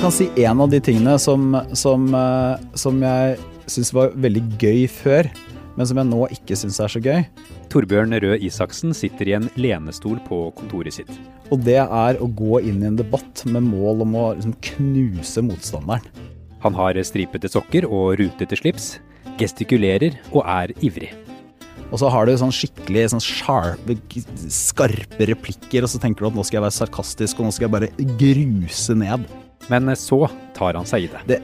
Jeg kan si en av de tingene som, som, eh, som jeg syns var veldig gøy før, men som jeg nå ikke syns er så gøy. Torbjørn Røe Isaksen sitter i en lenestol på kontoret sitt. Og det er å gå inn i en debatt med mål om å liksom knuse motstanderen. Han har stripete sokker og rutete slips, gestikulerer og er ivrig. Og så har du sånn skikkelig sånn sharpe, skarpe replikker, og så tenker du at nå skal jeg være sarkastisk, og nå skal jeg bare gruse ned. Men så tar han seg i det. det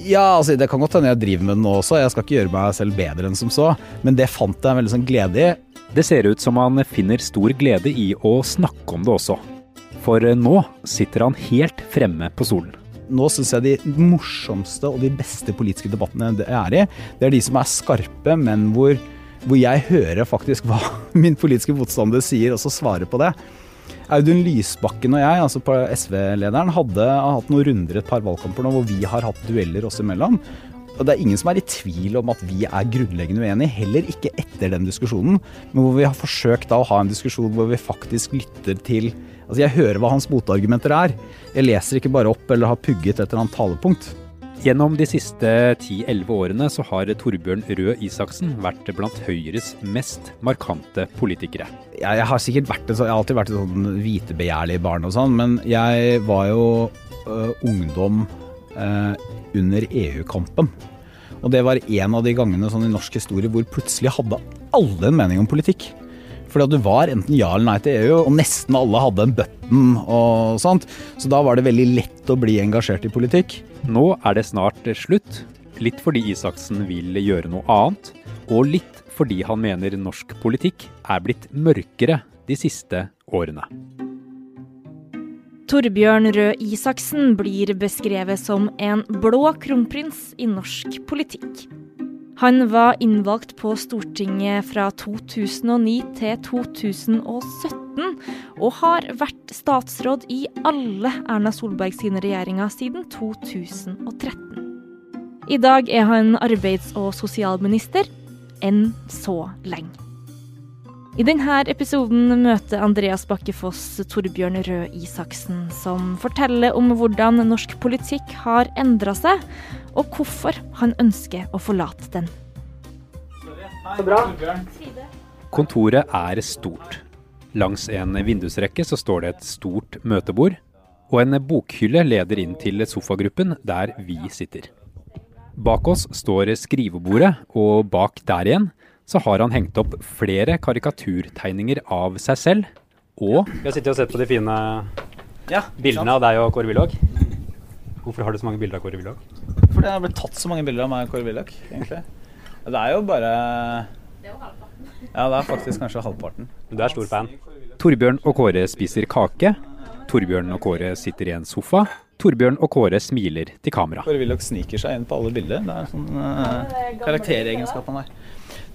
ja, altså det kan godt hende jeg driver med det nå også, jeg skal ikke gjøre meg selv bedre enn som så, men det fant jeg en veldig sånn glede i. Det ser ut som han finner stor glede i å snakke om det også. For nå sitter han helt fremme på solen. Nå syns jeg de morsomste og de beste politiske debattene jeg er i, det er de som er skarpe, men hvor, hvor jeg hører faktisk hva min politiske motstander sier, og så svarer på det. Audun Lysbakken og jeg, altså SV-lederen, hadde hatt noen runder et par valgkamper nå hvor vi har hatt dueller oss imellom. Og det er ingen som er i tvil om at vi er grunnleggende uenige, heller ikke etter den diskusjonen. Men hvor vi har forsøkt da å ha en diskusjon hvor vi faktisk lytter til Altså jeg hører hva hans motargumenter er. Jeg leser ikke bare opp eller har pugget et eller annet talepunkt. Gjennom de siste 10-11 årene så har Torbjørn Røe Isaksen vært blant Høyres mest markante politikere. Jeg, har sikkert vært jeg har alltid vært et sånn hvitebegjærlig barn og sånn, men jeg var jo uh, ungdom uh, under EU-kampen. Og det var en av de gangene sånn i norsk historie hvor plutselig hadde alle en mening om politikk. Fordi at du var enten ja eller nei til EU, og nesten alle hadde en button og sånt. Så da var det veldig lett å bli engasjert i politikk. Nå er det snart slutt. Litt fordi Isaksen vil gjøre noe annet, og litt fordi han mener norsk politikk er blitt mørkere de siste årene. Torbjørn Røe Isaksen blir beskrevet som en blå kronprins i norsk politikk. Han var innvalgt på Stortinget fra 2009 til 2017, og har vært statsråd i alle Erna Solberg sine regjeringer siden 2013. I dag er han arbeids- og sosialminister, enn så lenge. I denne episoden møter Andreas Bakkefoss Torbjørn Røe Isaksen, som forteller om hvordan norsk politikk har endra seg, og hvorfor han ønsker å forlate den. Kontoret er stort. Langs en vindusrekke så står det et stort møtebord, og en bokhylle leder inn til sofagruppen der vi sitter. Bak oss står skrivebordet, og bak der igjen så har han hengt opp flere karikaturtegninger av seg selv, og Vi har sittet og sett på de fine Ja, bildene av deg og Kåre Willoch. Hvorfor har du så mange bilder av Kåre Willoch? Fordi det har blitt tatt så mange bilder av meg og Kåre Willoch, egentlig. Det er jo bare Det er jo halvparten. Ja, det er faktisk kanskje halvparten. Du er stor fan. Torbjørn og Kåre spiser kake. Torbjørn og Kåre sitter i en sofa. Torbjørn og Kåre smiler til kamera. Kåre Willoch sniker seg inn på alle bilder. Det er sånn uh, karakteregenskap han har.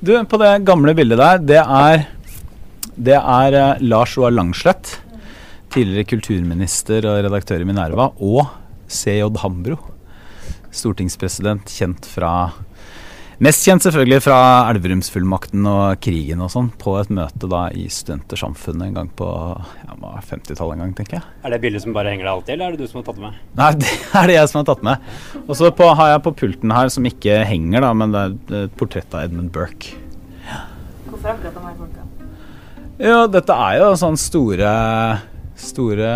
Du, på det gamle bildet der, det er, det er uh, Lars Roar Langslett. Tidligere kulturminister og redaktør i Minerva. Og CJ Hambro. Stortingspresident kjent fra Mest kjent selvfølgelig fra Elverumsfullmakten og krigen og sånn, på et møte da i Studentersamfunnet en gang på ja, 50-tallet en gang, tenker jeg. Er det bildet som bare henger deg alltid, eller er det du som har tatt det med? Nei, det er det jeg som har tatt med. Og så har jeg på pulten her, som ikke henger, da, men det er et portrett av Edmund Burke. Hvorfor akkurat de her folka? Ja, dette er jo sånn store, store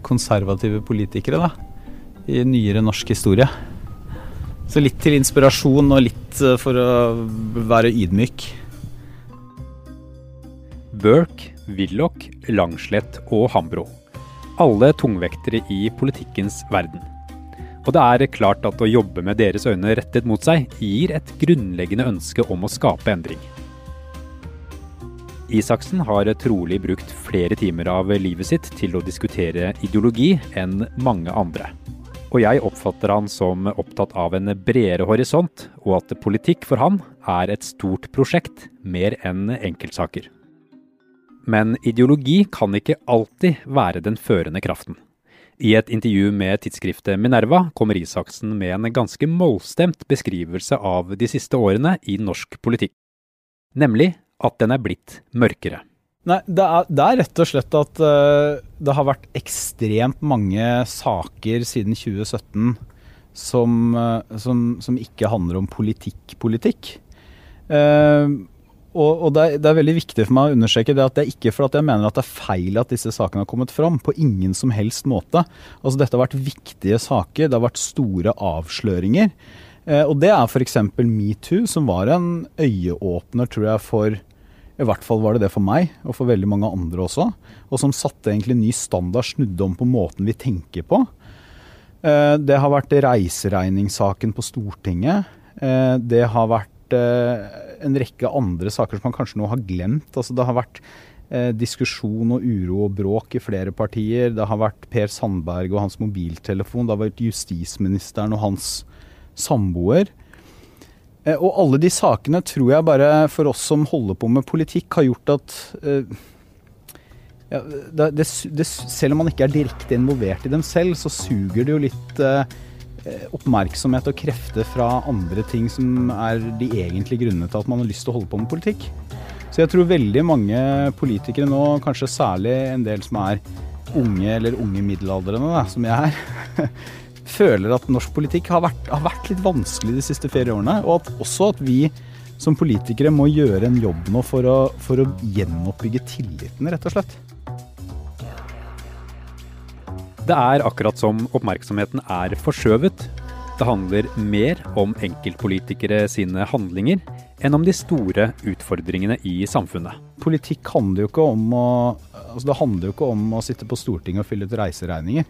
konservative politikere, da. I nyere norsk historie. Så litt til inspirasjon og litt for å være ydmyk. Burke, Willoch, Langslett og Hambro. Alle tungvektere i politikkens verden. Og det er klart at å jobbe med deres øyne rettet mot seg gir et grunnleggende ønske om å skape endring. Isaksen har trolig brukt flere timer av livet sitt til å diskutere ideologi enn mange andre. Og jeg oppfatter han som opptatt av en bredere horisont, og at politikk for han er et stort prosjekt, mer enn enkeltsaker. Men ideologi kan ikke alltid være den førende kraften. I et intervju med tidsskriftet Minerva kommer Isaksen med en ganske målstemt beskrivelse av de siste årene i norsk politikk. Nemlig at den er blitt mørkere. Nei, det er, det er, rett og slett at uh, det har vært ekstremt mange saker siden 2017 som, uh, som, som ikke handler om politikk-politikk. Uh, og, og det, er, det, er, veldig viktig for meg å understreke det at det er ikke for at jeg mener at det er feil at disse sakene har kommet fram. På ingen som helst måte. Altså Dette har vært viktige saker. Det har vært store avsløringer. og det er f.eks. metoo, som var en øyeåpner, tror jeg, for i hvert fall var det det for meg, og for veldig mange andre også. Og som satte egentlig ny standard, snudde om på måten vi tenker på. Eh, det har vært reiseregningssaken på Stortinget. Eh, det har vært eh, en rekke andre saker som man kanskje nå har glemt. Altså, det har vært diskusjon og uro og bråk i flere partier. Det har vært Per Sandberg og hans mobiltelefon. Det har vært justisministeren og hans samboer. Eh, og alle de sakene tror jeg bare for oss som holder på med politikk, har gjort at uh, ja, det, det, det, Selv om man ikke er direkte involvert i dem selv, så suger det jo litt eh, oppmerksomhet og krefter fra andre ting som er de egentlige grunnene til at man har lyst til å holde på med politikk. Så jeg tror veldig mange politikere nå, kanskje særlig en del som er unge eller unge middelaldrende, som jeg er, føler at norsk politikk har vært, har vært, litt vanskelig de siste fire årene. Og at også at vi som politikere må gjøre en jobb nå for å, for å gjenoppbygge tilliten, rett og slett. Det er akkurat som oppmerksomheten er forskjøvet. Det handler mer om enkeltpolitikere sine handlinger enn om de store utfordringene i samfunnet. Politikk handler jo ikke om å, altså det handler jo ikke om å sitte på Stortinget og fylle ut reiseregninger.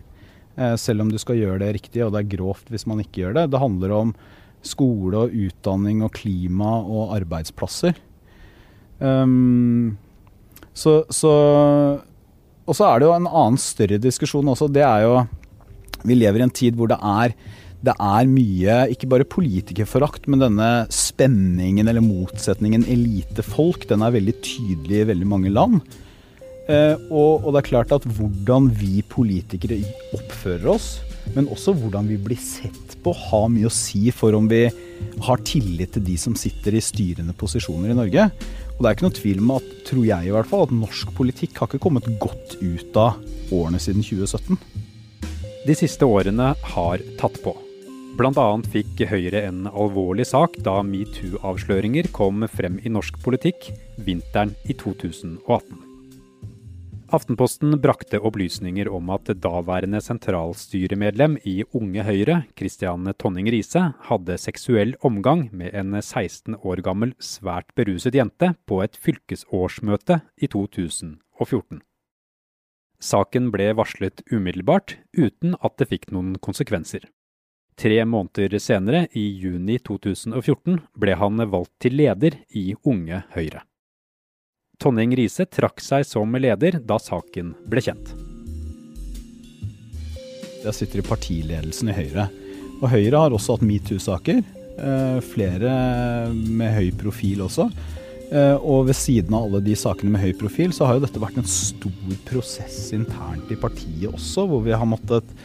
Eh, selv om du skal gjøre det riktig, og det er grovt hvis man ikke gjør det. Det handler om skole og utdanning og klima og arbeidsplasser. Um, så, så Og så er det jo en annen større diskusjon også. Det er jo Vi lever i en tid hvor det er det er mye, ikke bare politikerforakt, men denne spenningen eller motsetningen elite-folk, den er veldig tydelig i veldig mange land. Eh, og, og, det er klart at hvordan vi politikere oppfører oss, men også hvordan vi blir sett på, har mye å si for om vi har tillit til de som sitter i styrende posisjoner i Norge. Og det er ikke noe tvil om at, tror jeg i hvert fall, at norsk politikk har ikke kommet godt ut av årene siden 2017. De siste årene har tatt på. Bl.a. fikk Høyre en alvorlig sak da metoo-avsløringer kom frem i norsk politikk vinteren i 2018. Aftenposten brakte opplysninger om at daværende sentralstyremedlem i Unge Høyre, Christian Tonning Riise, hadde seksuell omgang med en 16 år gammel svært beruset jente på et fylkesårsmøte i 2014. Saken ble varslet umiddelbart, uten at det fikk noen konsekvenser. Tre måneder senere, i juni 2014, ble han valgt til leder i Unge Høyre. Tonning Riise trakk seg som leder da saken ble kjent. Jeg sitter i partiledelsen i Høyre. Og Høyre har også hatt metoo-saker. Eh, flere med høy profil også. Eh, og ved siden av alle de sakene med høy profil, så har jo dette vært en stor prosess internt i partiet også, hvor vi har måttet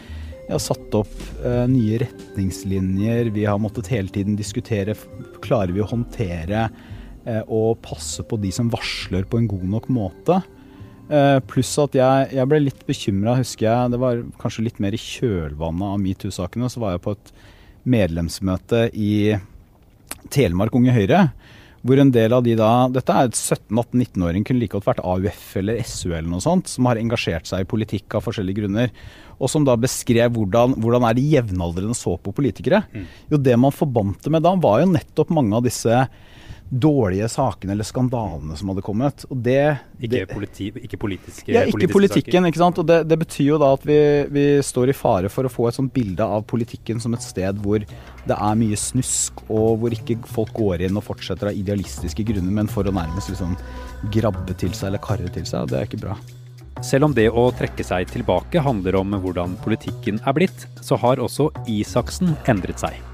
har satt opp uh, nye retningslinjer. Vi har måttet hele tiden diskutere klarer vi å håndtere Eh, og passe på de som varsler på en god nok måte. Eh, pluss at jeg, jeg, ble litt bekymra, husker jeg. Det var kanskje litt mer i kjølvannet av metoo-sakene. Så var jeg på et medlemsmøte i Telemark Unge Høyre. Hvor en del av de da Dette er et 17-18-19-åring, kunne like godt vært AUF eller SU eller noe sånt, som har engasjert seg i politikk av forskjellige grunner. Og som da beskrev hvordan, hvordan er de jevnaldrende så på politikere. Mm. Jo, det man forbandt det med da, var jo nettopp mange av disse dårlige sakene eller skandalene som hadde kommet. Og det, ikke, politi, ikke politiske Ja, ikke politikken. Saker. ikke sant? Og det, det, betyr jo da at vi, vi, står i fare for å få et sånt bilde av politikken som et sted hvor det er mye snusk, og hvor ikke folk går inn og fortsetter av idealistiske grunner, men for å nærmest liksom grabbe til seg eller karre til seg. Det er ikke bra. Selv om det å trekke seg tilbake handler om hvordan politikken er blitt, så har også Isaksen endret seg.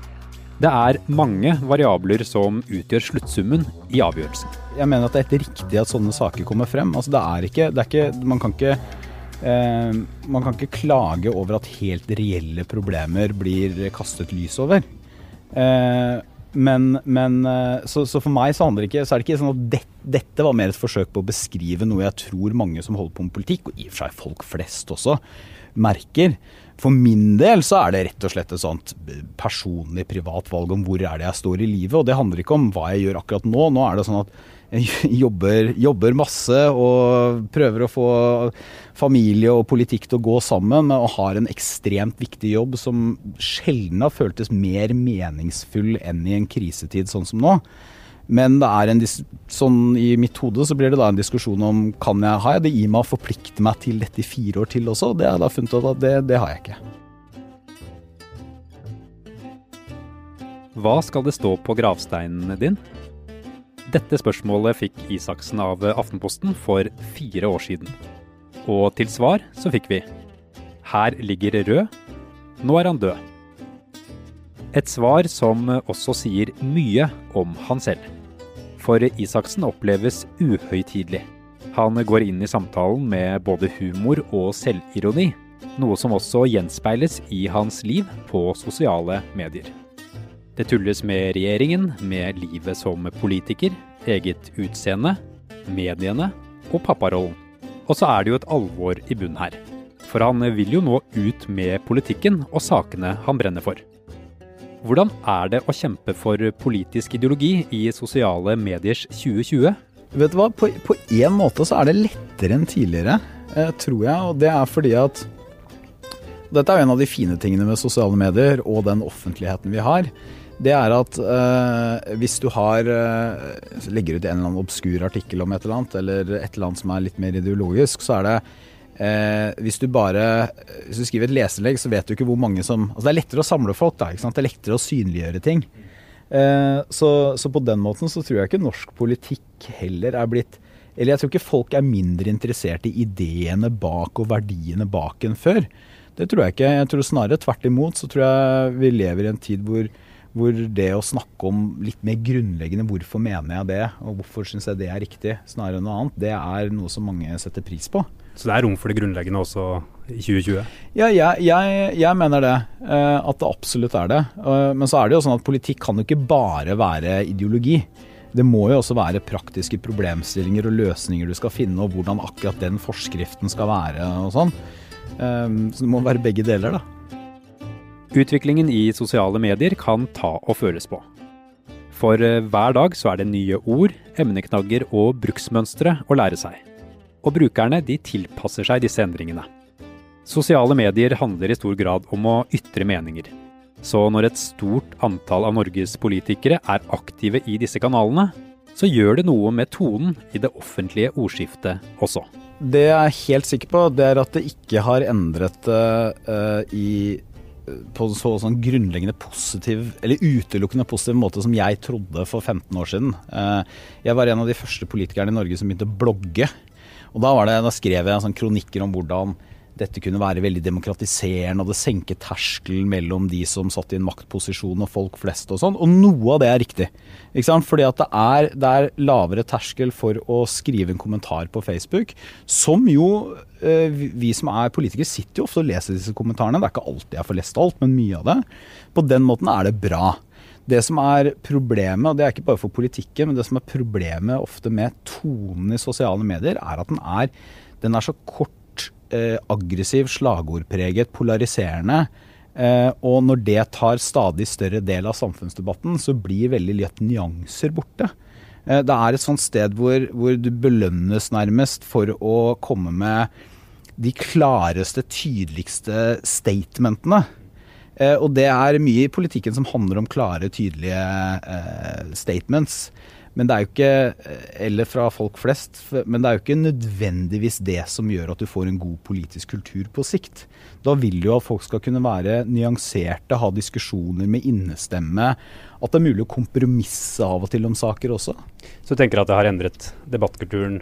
Det er mange variabler som utgjør sluttsummen i avgjørelsen. Jeg mener at det er helt riktig at sånne saker kommer frem. Altså det er ikke, det er ikke, man, kan ikke eh, man kan ikke klage over at helt reelle problemer blir kastet lys over. Eh, men, men eh, så, så, for meg så ikke, så er det ikke sånn at det, dette var mer et forsøk på å beskrive noe jeg tror mange som holder på med politikk, og i og for seg folk flest også, merker. For min del så er det rett og slett et sånt personlig, privat valg om hvor er det jeg står i livet. Og det handler ikke om hva jeg gjør akkurat nå. Nå er det sånn at jeg jobber, jobber masse og prøver å få familie og politikk til å gå sammen, og har en ekstremt viktig jobb som sjelden har føltes mer meningsfull enn i en krisetid sånn som nå. Men det er en, sånn i mitt hode så blir det da en diskusjon om kan jeg, jeg det i meg å forplikte meg til dette i fire år til også. Det har jeg da funnet ut at det, det har jeg ikke. Hva skal det stå på gravsteinen din? Dette spørsmålet fikk Isaksen av Aftenposten for fire år siden. Og til svar så fikk vi Her ligger Rød. Nå er han død. Et svar som også sier mye om han selv. For Isaksen oppleves uhøytidelig. Han går inn i samtalen med både humor og selvironi, noe som også gjenspeiles i hans liv på sosiale medier. Det tulles med regjeringen, med livet som politiker, eget utseende, mediene og papparollen. Og så er det jo et alvor i bunnen her. For han vil jo nå ut med politikken og sakene han brenner for. Hvordan er det å kjempe for politisk ideologi i sosiale mediers 2020? Vet du hva, på, én måte så er det lettere enn tidligere, eh, tror jeg. Og det er fordi at Dette er jo en av de fine tingene med sosiale medier og den offentligheten vi har det er at eh, hvis du har øh, legger ut en eller annen obskur artikkel om et eller annet, eller et eller annet som er litt mer ideologisk, så er det øh, Hvis du bare hvis du skriver et leserinnlegg, så vet du ikke hvor mange som altså Det er lettere å samle folk, da. Det er lettere å synliggjøre ting. Så, så, på den måten så tror jeg ikke norsk politikk heller er blitt Eller jeg tror ikke folk er mindre interessert i ideene bak og verdiene bak enn før. Det tror jeg ikke. Jeg tror snarere tvert imot så tror jeg vi lever i en tid hvor hvor det å snakke om litt mer grunnleggende hvorfor mener jeg det, og hvorfor syns jeg det er riktig, snarere enn noe annet, det er noe som mange setter pris på. Så det er rom for det grunnleggende også i 2020? Ja, jeg, jeg, jeg mener det. Uh, at det absolutt er det. Uh, men så er det jo sånn at politikk kan jo ikke bare være ideologi. Det må jo også være praktiske problemstillinger og løsninger du skal finne, og hvordan akkurat den forskriften skal være og sånn. Um, så det må være begge deler, da. Utviklingen i sosiale medier kan ta og føles på. For eh, hver dag så er det nye ord, emneknagger og bruksmønstre å lære seg. Og brukerne de tilpasser seg disse endringene. Sosiale medier handler i stor grad om å ytre meninger. Så når et stort antall av Norges politikere er aktive i disse kanalene, så gjør det noe med tonen i det offentlige ordskiftet også. Det jeg er helt sikker på, det er at det ikke har endret uh, i på så sånn grunnleggende positiv, eller utelukkende positiv måte som jeg trodde for 15 år siden. Eh, jeg var en av de første politikerne i Norge som begynte å blogge. Og da, det, da skrev jeg sånn kronikker om hvordan dette kunne være veldig demokratiserende, og det senket terskelen mellom de som satt i en maktposisjon og folk flest og sånn. Og noe av det er riktig. Ikke sant? Fordi at det er, det er lavere terskel for å skrive en kommentar på Facebook, som jo eh, vi som er politikere sitter jo ofte og leser disse kommentarene. Det er ikke alltid jeg får lest alt, men mye av det. På den måten er det bra. Det som er problemet, og det er ikke bare for politikken, men det som er problemet ofte med tonen i sosiale medier, er at den er, den er så kort eh, aggressiv, slagordpreget, polariserende. Eh, og når det tar stadig større del av samfunnsdebatten, så blir veldig lett nyanser borte. Eh, det er et sånt sted hvor, hvor, du belønnes nærmest for å komme med de klareste, tydeligste statementene. Eh, og det er mye i politikken som handler om klare, tydelige eh, statements. Men det er jo ikke, eh, eller fra folk flest, men det er jo ikke nødvendigvis det som gjør at du får en god politisk kultur på sikt. Da vil jo at folk skal kunne være nyanserte, ha diskusjoner med innestemme. At det er mulig å kompromisse av og til om saker også. Så du tenker at det har endret debattkulturen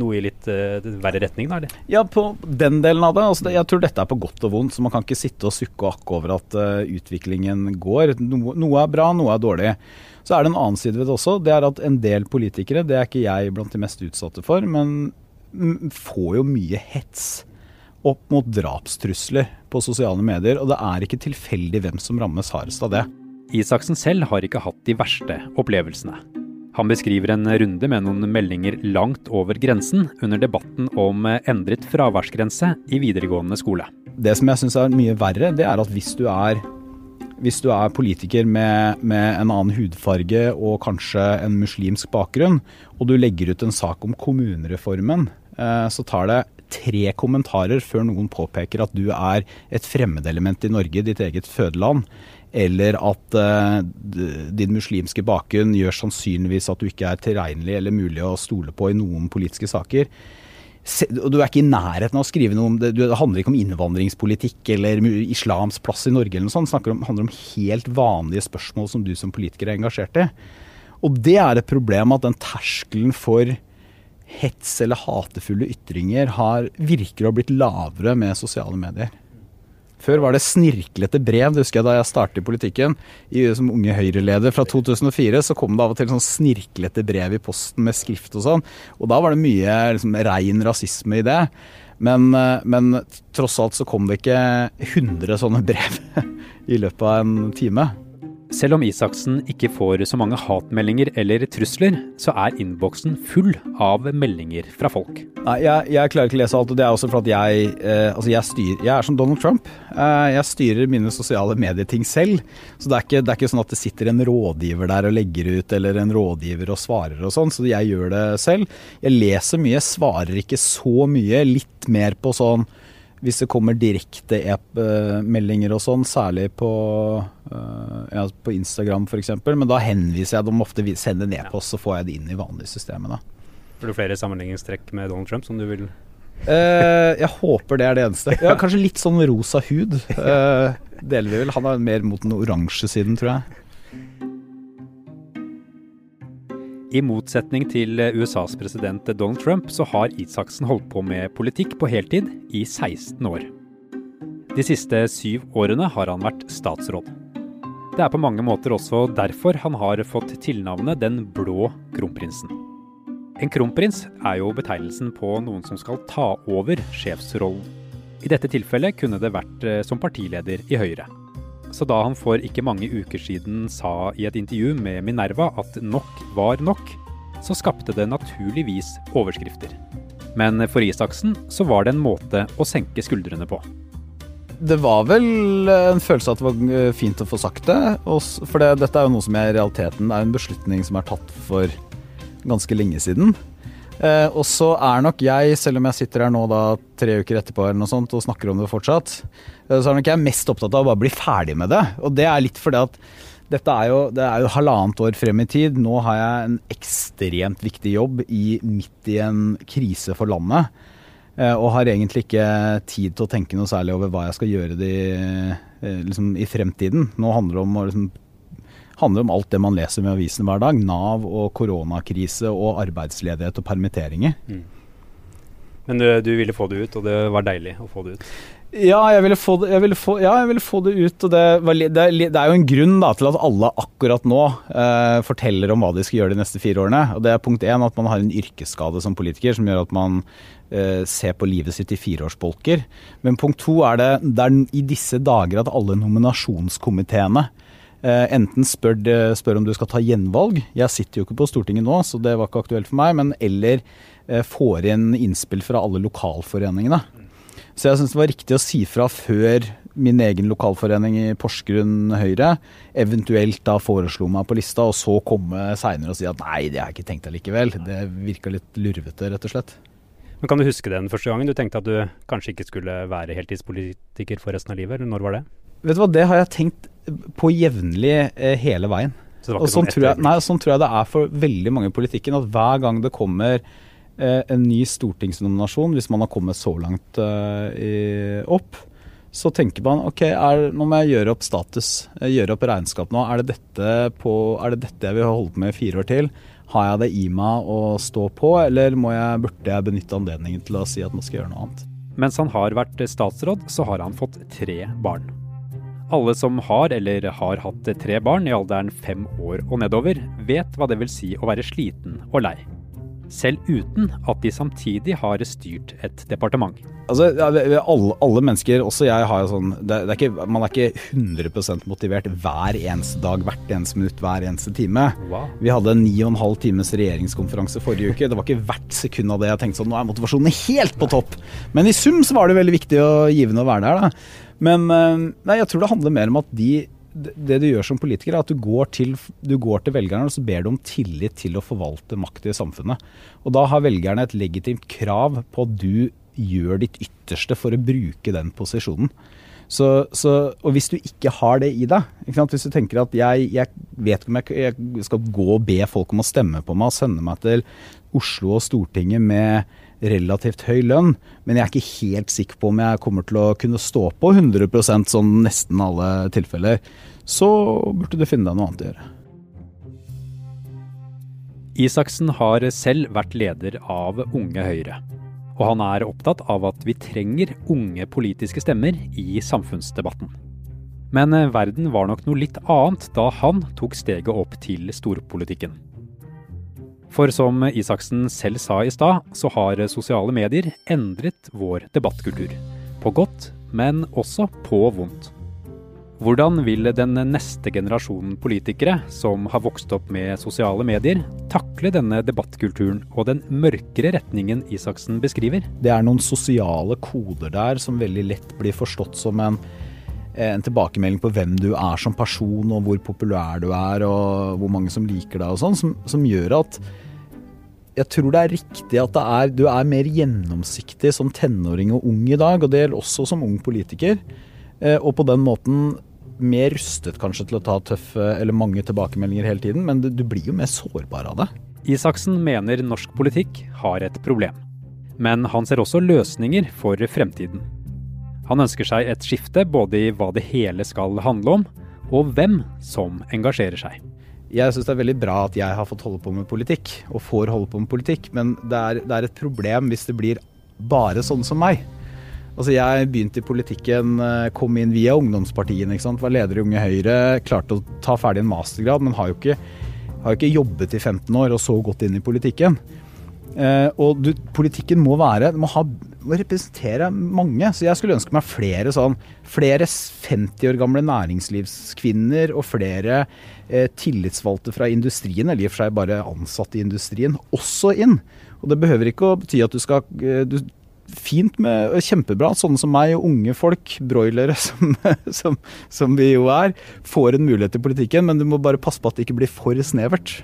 noe i litt uh, verre retning, da? eller? Ja, på den delen av det. Altså, jeg tror dette er på godt og vondt. så Man kan ikke sitte og sukke og akke over at uh, utviklingen går. No, noe er bra, noe er dårlig. Så er det en annen side ved det også. Det er at en del politikere, det er ikke jeg blant de mest utsatte for, men får jo mye hets opp mot drapstrusler på sosiale medier. Og det er ikke tilfeldig hvem som rammes hardest av det. Isaksen selv har ikke hatt de verste opplevelsene. Han beskriver en runde med noen meldinger langt over grensen under debatten om endret fraværsgrense i videregående skole. Det som jeg syns er mye verre, det er at hvis du er, hvis du er politiker med, med, en annen hudfarge og kanskje en muslimsk bakgrunn, og du legger ut en sak om kommunereformen, eh, så tar det tre kommentarer før noen påpeker at du er et fremmedelement i Norge, ditt eget fødeland, eller at uh, din muslimske bakgrunn gjør sannsynligvis at du ikke er tilregnelig eller mulig å stole på i noen politiske saker. Du er ikke i nærheten av å skrive noe om det. Det handler ikke om innvandringspolitikk eller islams plass i Norge eller noe sånt. Det handler om helt vanlige spørsmål som du som politiker er engasjert i. Og det er et problem at den terskelen for hets eller hatefulle ytringer har, virker å ha blitt lavere med sosiale medier. Før var det snirklete brev. Det husker jeg da jeg startet i politikken. I, som unge Høyre-leder fra 2004 så kom det av og til sånn snirklete brev i posten med skrift og sånn. Og da var det mye liksom, rein rasisme i det. Men, eh, men tross alt så kom det ikke 100 sånne brev i løpet av en time. Selv om Isaksen ikke får så mange hatmeldinger eller trusler, så er innboksen full av meldinger fra folk. Nei, jeg, jeg, klarer ikke å lese alt, og det er også fordi jeg, eh, altså jeg, jeg er som Donald Trump. Eh, jeg styrer mine sosiale medieting selv. Så det er, ikke, det er, ikke, sånn at det sitter en rådgiver der og legger ut, eller en rådgiver og svarer og sånn. Så jeg gjør det selv. Jeg leser mye, svarer ikke så mye. Litt mer på sånn hvis det kommer direkte e-meldinger og sånn, særlig på, uh, ja, på Instagram f.eks., men da henviser jeg dem ofte sender en e-post, så får jeg det inn i vanlige systemene Har Får du flere sammenligningstrekk med Donald Trump som du vil uh, Jeg håper det er det eneste. Ja, kanskje litt sånn rosa hud. Uh, deler vi vel. Han er mer mot den oransje siden, tror jeg. I motsetning til USAs president Donald Trump, så har Isaksen holdt på med politikk på heltid i 16 år. De siste syv årene har han vært statsråd. Det er på mange måter også derfor han har fått tilnavnet Den blå kronprinsen. En kronprins er jo betegnelsen på noen som skal ta over sjefsrollen. I dette tilfellet kunne det vært eh, som partileder i Høyre. Så da han for ikke mange uker siden sa i et intervju med Minerva at nok var nok, så skapte det naturligvis overskrifter. Men for Isaksen så var det en måte å senke skuldrene på. Det var vel en følelse at det var eh, fint å få sagt det. For det, dette er jo noe som i realiteten er en beslutning som er tatt for ganske lenge siden. Eh, og så er nok jeg, selv om jeg sitter her nå da tre uker etterpå eller noe sånt og snakker om det fortsatt, eh, så er nok jeg mest opptatt av å bare bli ferdig med det. Og det er litt fordi at dette er jo, det er jo halvannet år frem i tid. Nå har jeg en ekstremt viktig jobb i, midt i en krise for landet. Eh, og har egentlig ikke tid til å tenke noe særlig over hva jeg skal gjøre det, eh, liksom, i fremtiden. Nå handler det om å liksom, handler om alt det man leser med avisene hver dag. Nav og koronakrise og arbeidsledighet og permitteringer. Mm. Men du, du, ville få det ut, og det var deilig å få det ut? Ja, jeg ville få det, ville få, ja, ville få det ut. og det, var, det, det, er jo en grunn da, til at alle akkurat nå eh, forteller om hva de skal gjøre de neste fire årene. og Det er punkt én at man har en yrkesskade som politiker som gjør at man eh, ser på livet sitt i fireårsbolker. Men punkt to er det, det er i disse dager at alle nominasjonskomiteene enten spør, spør, om du skal ta gjenvalg, jeg sitter jo ikke på Stortinget nå, så det var ikke aktuelt for meg, men eller eh, får inn innspill fra alle lokalforeningene. Så jeg syns det var riktig å si fra før min egen lokalforening i Porsgrunn Høyre eventuelt da foreslo meg på lista, og så komme seinere og si at nei, det har jeg ikke tenkt allikevel. Det virka litt lurvete, rett og slett. Men Kan du huske den første gangen du tenkte at du kanskje ikke skulle være heltidspolitiker for resten av livet? eller Når var det? Vet du hva, Det har jeg tenkt på jevnlig eh, hele veien. Og sånn, sånn tror jeg, nei, sånn tror jeg det er for veldig mange i politikken. At hver gang det kommer eh, en ny stortingsnominasjon, hvis man har kommet så langt eh, i, opp, så tenker man ok, er, nå må jeg gjøre opp status, eh, gjøre opp regnskap nå. Er det, dette på, er det dette jeg vil holde på med i fire år til? Har jeg det i meg å stå på, eller jeg, burde jeg benytte anledningen til å si at nå skal jeg gjøre noe annet? Mens han har vært statsråd, så har han fått tre barn. Alle som har eller har hatt tre barn i alderen fem år og nedover, vet hva det vil si å være sliten og lei. Selv uten at de samtidig har styrt et departement. Altså, alle, alle, mennesker, også jeg, har jo sånn det, det er ikke, Man er ikke 100% motivert hver eneste dag, hvert eneste minutt, hver eneste time. Wow. Vi hadde en ni og en halv times regjeringskonferanse forrige uke. Det var ikke hvert sekund av det jeg tenkte sånn Nå er motivasjonen helt på topp. Men i sum så var det veldig viktig og givende å være der, da. Men eh, nei, jeg tror det handler mer om at de det du gjør som politiker, er at du går, til, du går til velgerne og så ber du om tillit til å forvalte makt i samfunnet. Og da har velgerne et legitimt krav på at du gjør ditt ytterste for å bruke den posisjonen. Så, så, og hvis du ikke har det i deg, hvis du tenker at jeg, jeg vet ikke om jeg, jeg, skal gå og be folk om å stemme på meg og sende meg til Oslo og Stortinget med relativt høy lønn, men jeg er ikke helt sikker på om jeg kommer til å kunne stå på 100 sånn nesten alle tilfeller, så burde du finne deg noe annet å gjøre. Isaksen har selv vært leder av Unge Høyre. Og han er opptatt av at vi trenger unge politiske stemmer i samfunnsdebatten. Men verden var nok noe litt annet da han tok steget opp til storpolitikken. For som Isaksen selv sa i stad, så har sosiale medier endret vår debattkultur. På godt, men også på vondt. Hvordan vil den neste generasjonen politikere, som har vokst opp med sosiale medier, takle denne debattkulturen og den mørkere retningen Isaksen beskriver? Det er noen sosiale koder der som veldig lett blir forstått som en, en tilbakemelding på hvem du er som person, og hvor populær du er, og hvor mange som liker deg og sånn, som, som, gjør at jeg tror det er riktig at er, du er mer gjennomsiktig som tenåring og ung i dag, og det gjelder også som ung politiker. Eh, og på den måten mer rustet kanskje til å ta tøffe eller mange tilbakemeldinger hele tiden, men du blir jo mer sårbar av det. Isaksen mener norsk politikk har et problem. Men han ser også løsninger for fremtiden. Han ønsker seg et skifte både i hva det hele skal handle om, og hvem som engasjerer seg. Jeg syns det er veldig bra at jeg har fått holde på med politikk, og får holde på med politikk, men det er, det er et problem hvis det blir bare sånn som meg. Altså Jeg begynte i politikken, eh, kom inn via ungdomspartiene. ikke sant? Var leder i Unge Høyre. Klarte å ta ferdig en mastergrad, men har jo ikke, har jo ikke jobbet i 15 år og så gått inn i politikken. Eh, og du, politikken må være må, ha, må representere mange. Så jeg skulle ønske meg flere sånn Flere 50 år gamle næringslivskvinner og flere eh, tillitsvalgte fra industrien, eller i og for seg bare ansatte i industrien, også inn. Og det behøver ikke å bety at du skal eh, du, fint med Kjempebra at sånne som meg og unge folk, broilere som, som, som, vi jo er, får en mulighet i politikken, men du må bare passe på at det ikke blir for snevert.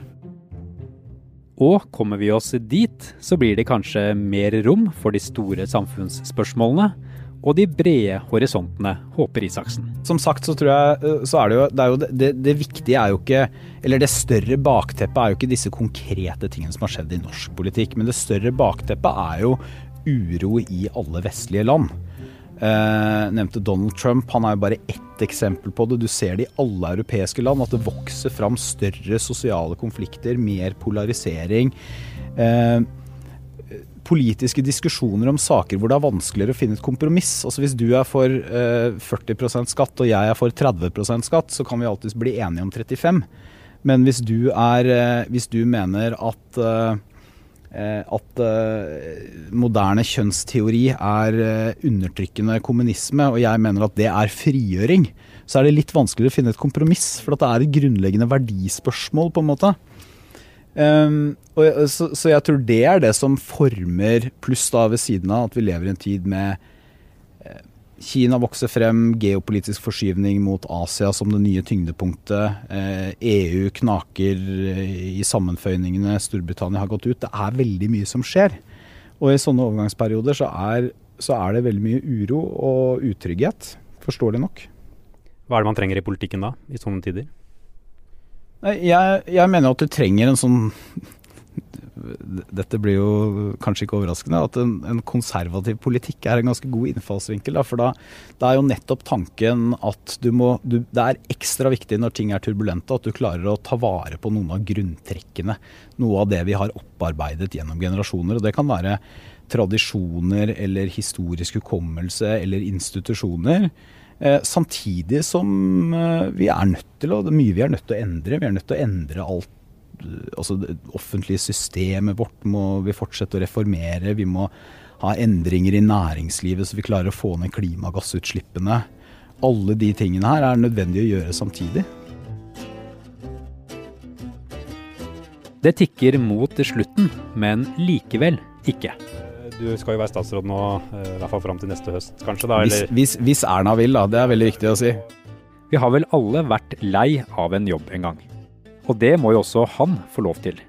Og kommer vi oss dit, så blir det kanskje mer rom for de store samfunnsspørsmålene og de brede horisontene, håper Isaksen. Som sagt så tror jeg eh, så er det jo, det, er jo det, det, viktige er jo ikke Eller det større bakteppet er jo ikke disse konkrete tingene som har skjedd i norsk politikk, men det større bakteppet er jo uro i alle vestlige land. Eh, nevnte Donald Trump. Han er jo bare ett eksempel på det. Du ser det i alle europeiske land, at det vokser fram større sosiale konflikter, mer polarisering. Eh, politiske diskusjoner om saker hvor det er vanskeligere å finne et kompromiss. Altså Hvis du er for eh, 40% skatt og jeg er for 30% skatt, så kan vi alltids bli enige om 35 Men hvis du, er, hvis du mener at at eh, moderne kjønnsteori er eh, undertrykkende kommunisme, og jeg mener at det er frigjøring, så er det litt vanskeligere å finne et kompromiss. For det er et grunnleggende verdispørsmål, på en måte. Um, og, så, så, jeg tror det er det som former, pluss da ved siden av at vi lever i en tid med Kina vokser frem, geopolitisk forskyvning mot Asia som det nye tyngdepunktet. EU eh, e knaker eh, i sammenføyningene, Storbritannia har gått ut. Det er veldig mye som skjer. Og i sånne overgangsperioder så er, så er det veldig mye uro og utrygghet. Forståelig nok. Hva er det man trenger i politikken da, i sånne tider? Jeg, jeg mener at du trenger en sånn dette blir jo kanskje ikke overraskende, at en, en konservativ politikk er en ganske god innfallsvinkel. Da, for da, da, er jo nettopp tanken at du må du, Det er ekstra viktig når ting er turbulente, at du klarer å ta vare på noen av grunntrekkene. Noe av det vi har opparbeidet gjennom generasjoner. og Det kan være tradisjoner eller historisk hukommelse eller institusjoner. Eh, samtidig som eh, vi er nødt til, og det er mye vi er nødt til å endre. Vi er nødt til å endre alt altså det offentlige systemet vårt må vi fortsette å reformere. Vi må ha endringer i næringslivet så vi klarer å få ned klimagassutslippene. Alle de tingene her er nødvendig å gjøre samtidig. Det tikker mot slutten, men likevel ikke. Du skal jo være statsråd nå, eh, i hvert fall fram til neste høst kanskje? da, Hvis, hvis, hvis Erna vil, da. Det er veldig viktig å si. Vi har vel alle vært lei av en jobb en gang. Og det må jo også han få lov til.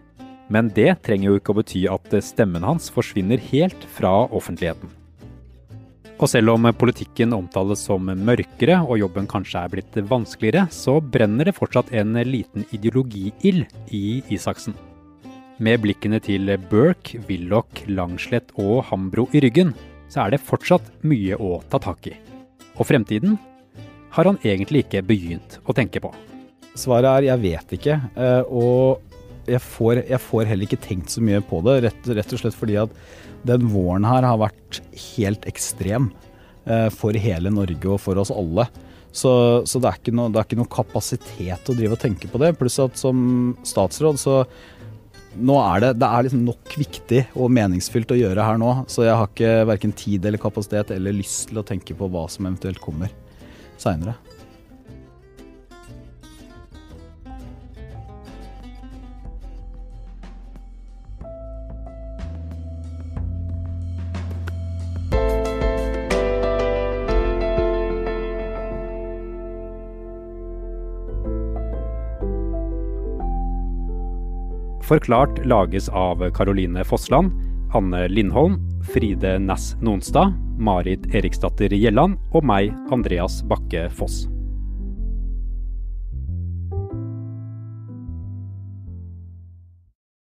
Men det trenger jo ikke å bety at stemmen hans forsvinner helt fra offentligheten. Og selv om politikken omtales som mørkere og jobben kanskje er blitt vanskeligere, så brenner det fortsatt en liten ideologiild i Isaksen. Med blikkene til Burke, Willoch, Langslett og Hambro i ryggen, så er det fortsatt mye å ta tak i. Og fremtiden har han egentlig ikke begynt å tenke på. Svaret er jeg vet ikke. eh, Og jeg får, jeg får heller ikke tenkt så mye på det, rett, rett og slett fordi at den våren her har vært helt ekstrem eh, for hele Norge og for oss alle. Så, så det, er noe, det er ikke noe kapasitet å drive og tenke på det. Pluss at som statsråd så nå er det, det er liksom nok viktig og meningsfylt å gjøre her nå, så jeg har ikke verken tid eller kapasitet eller lyst til å tenke på hva som eventuelt kommer seinere. Forklart lages av Caroline Fossland, Anne Lindholm, Fride Næss Nonstad, Marit Eriksdatter Gjelland og meg, Andreas Bakke Foss.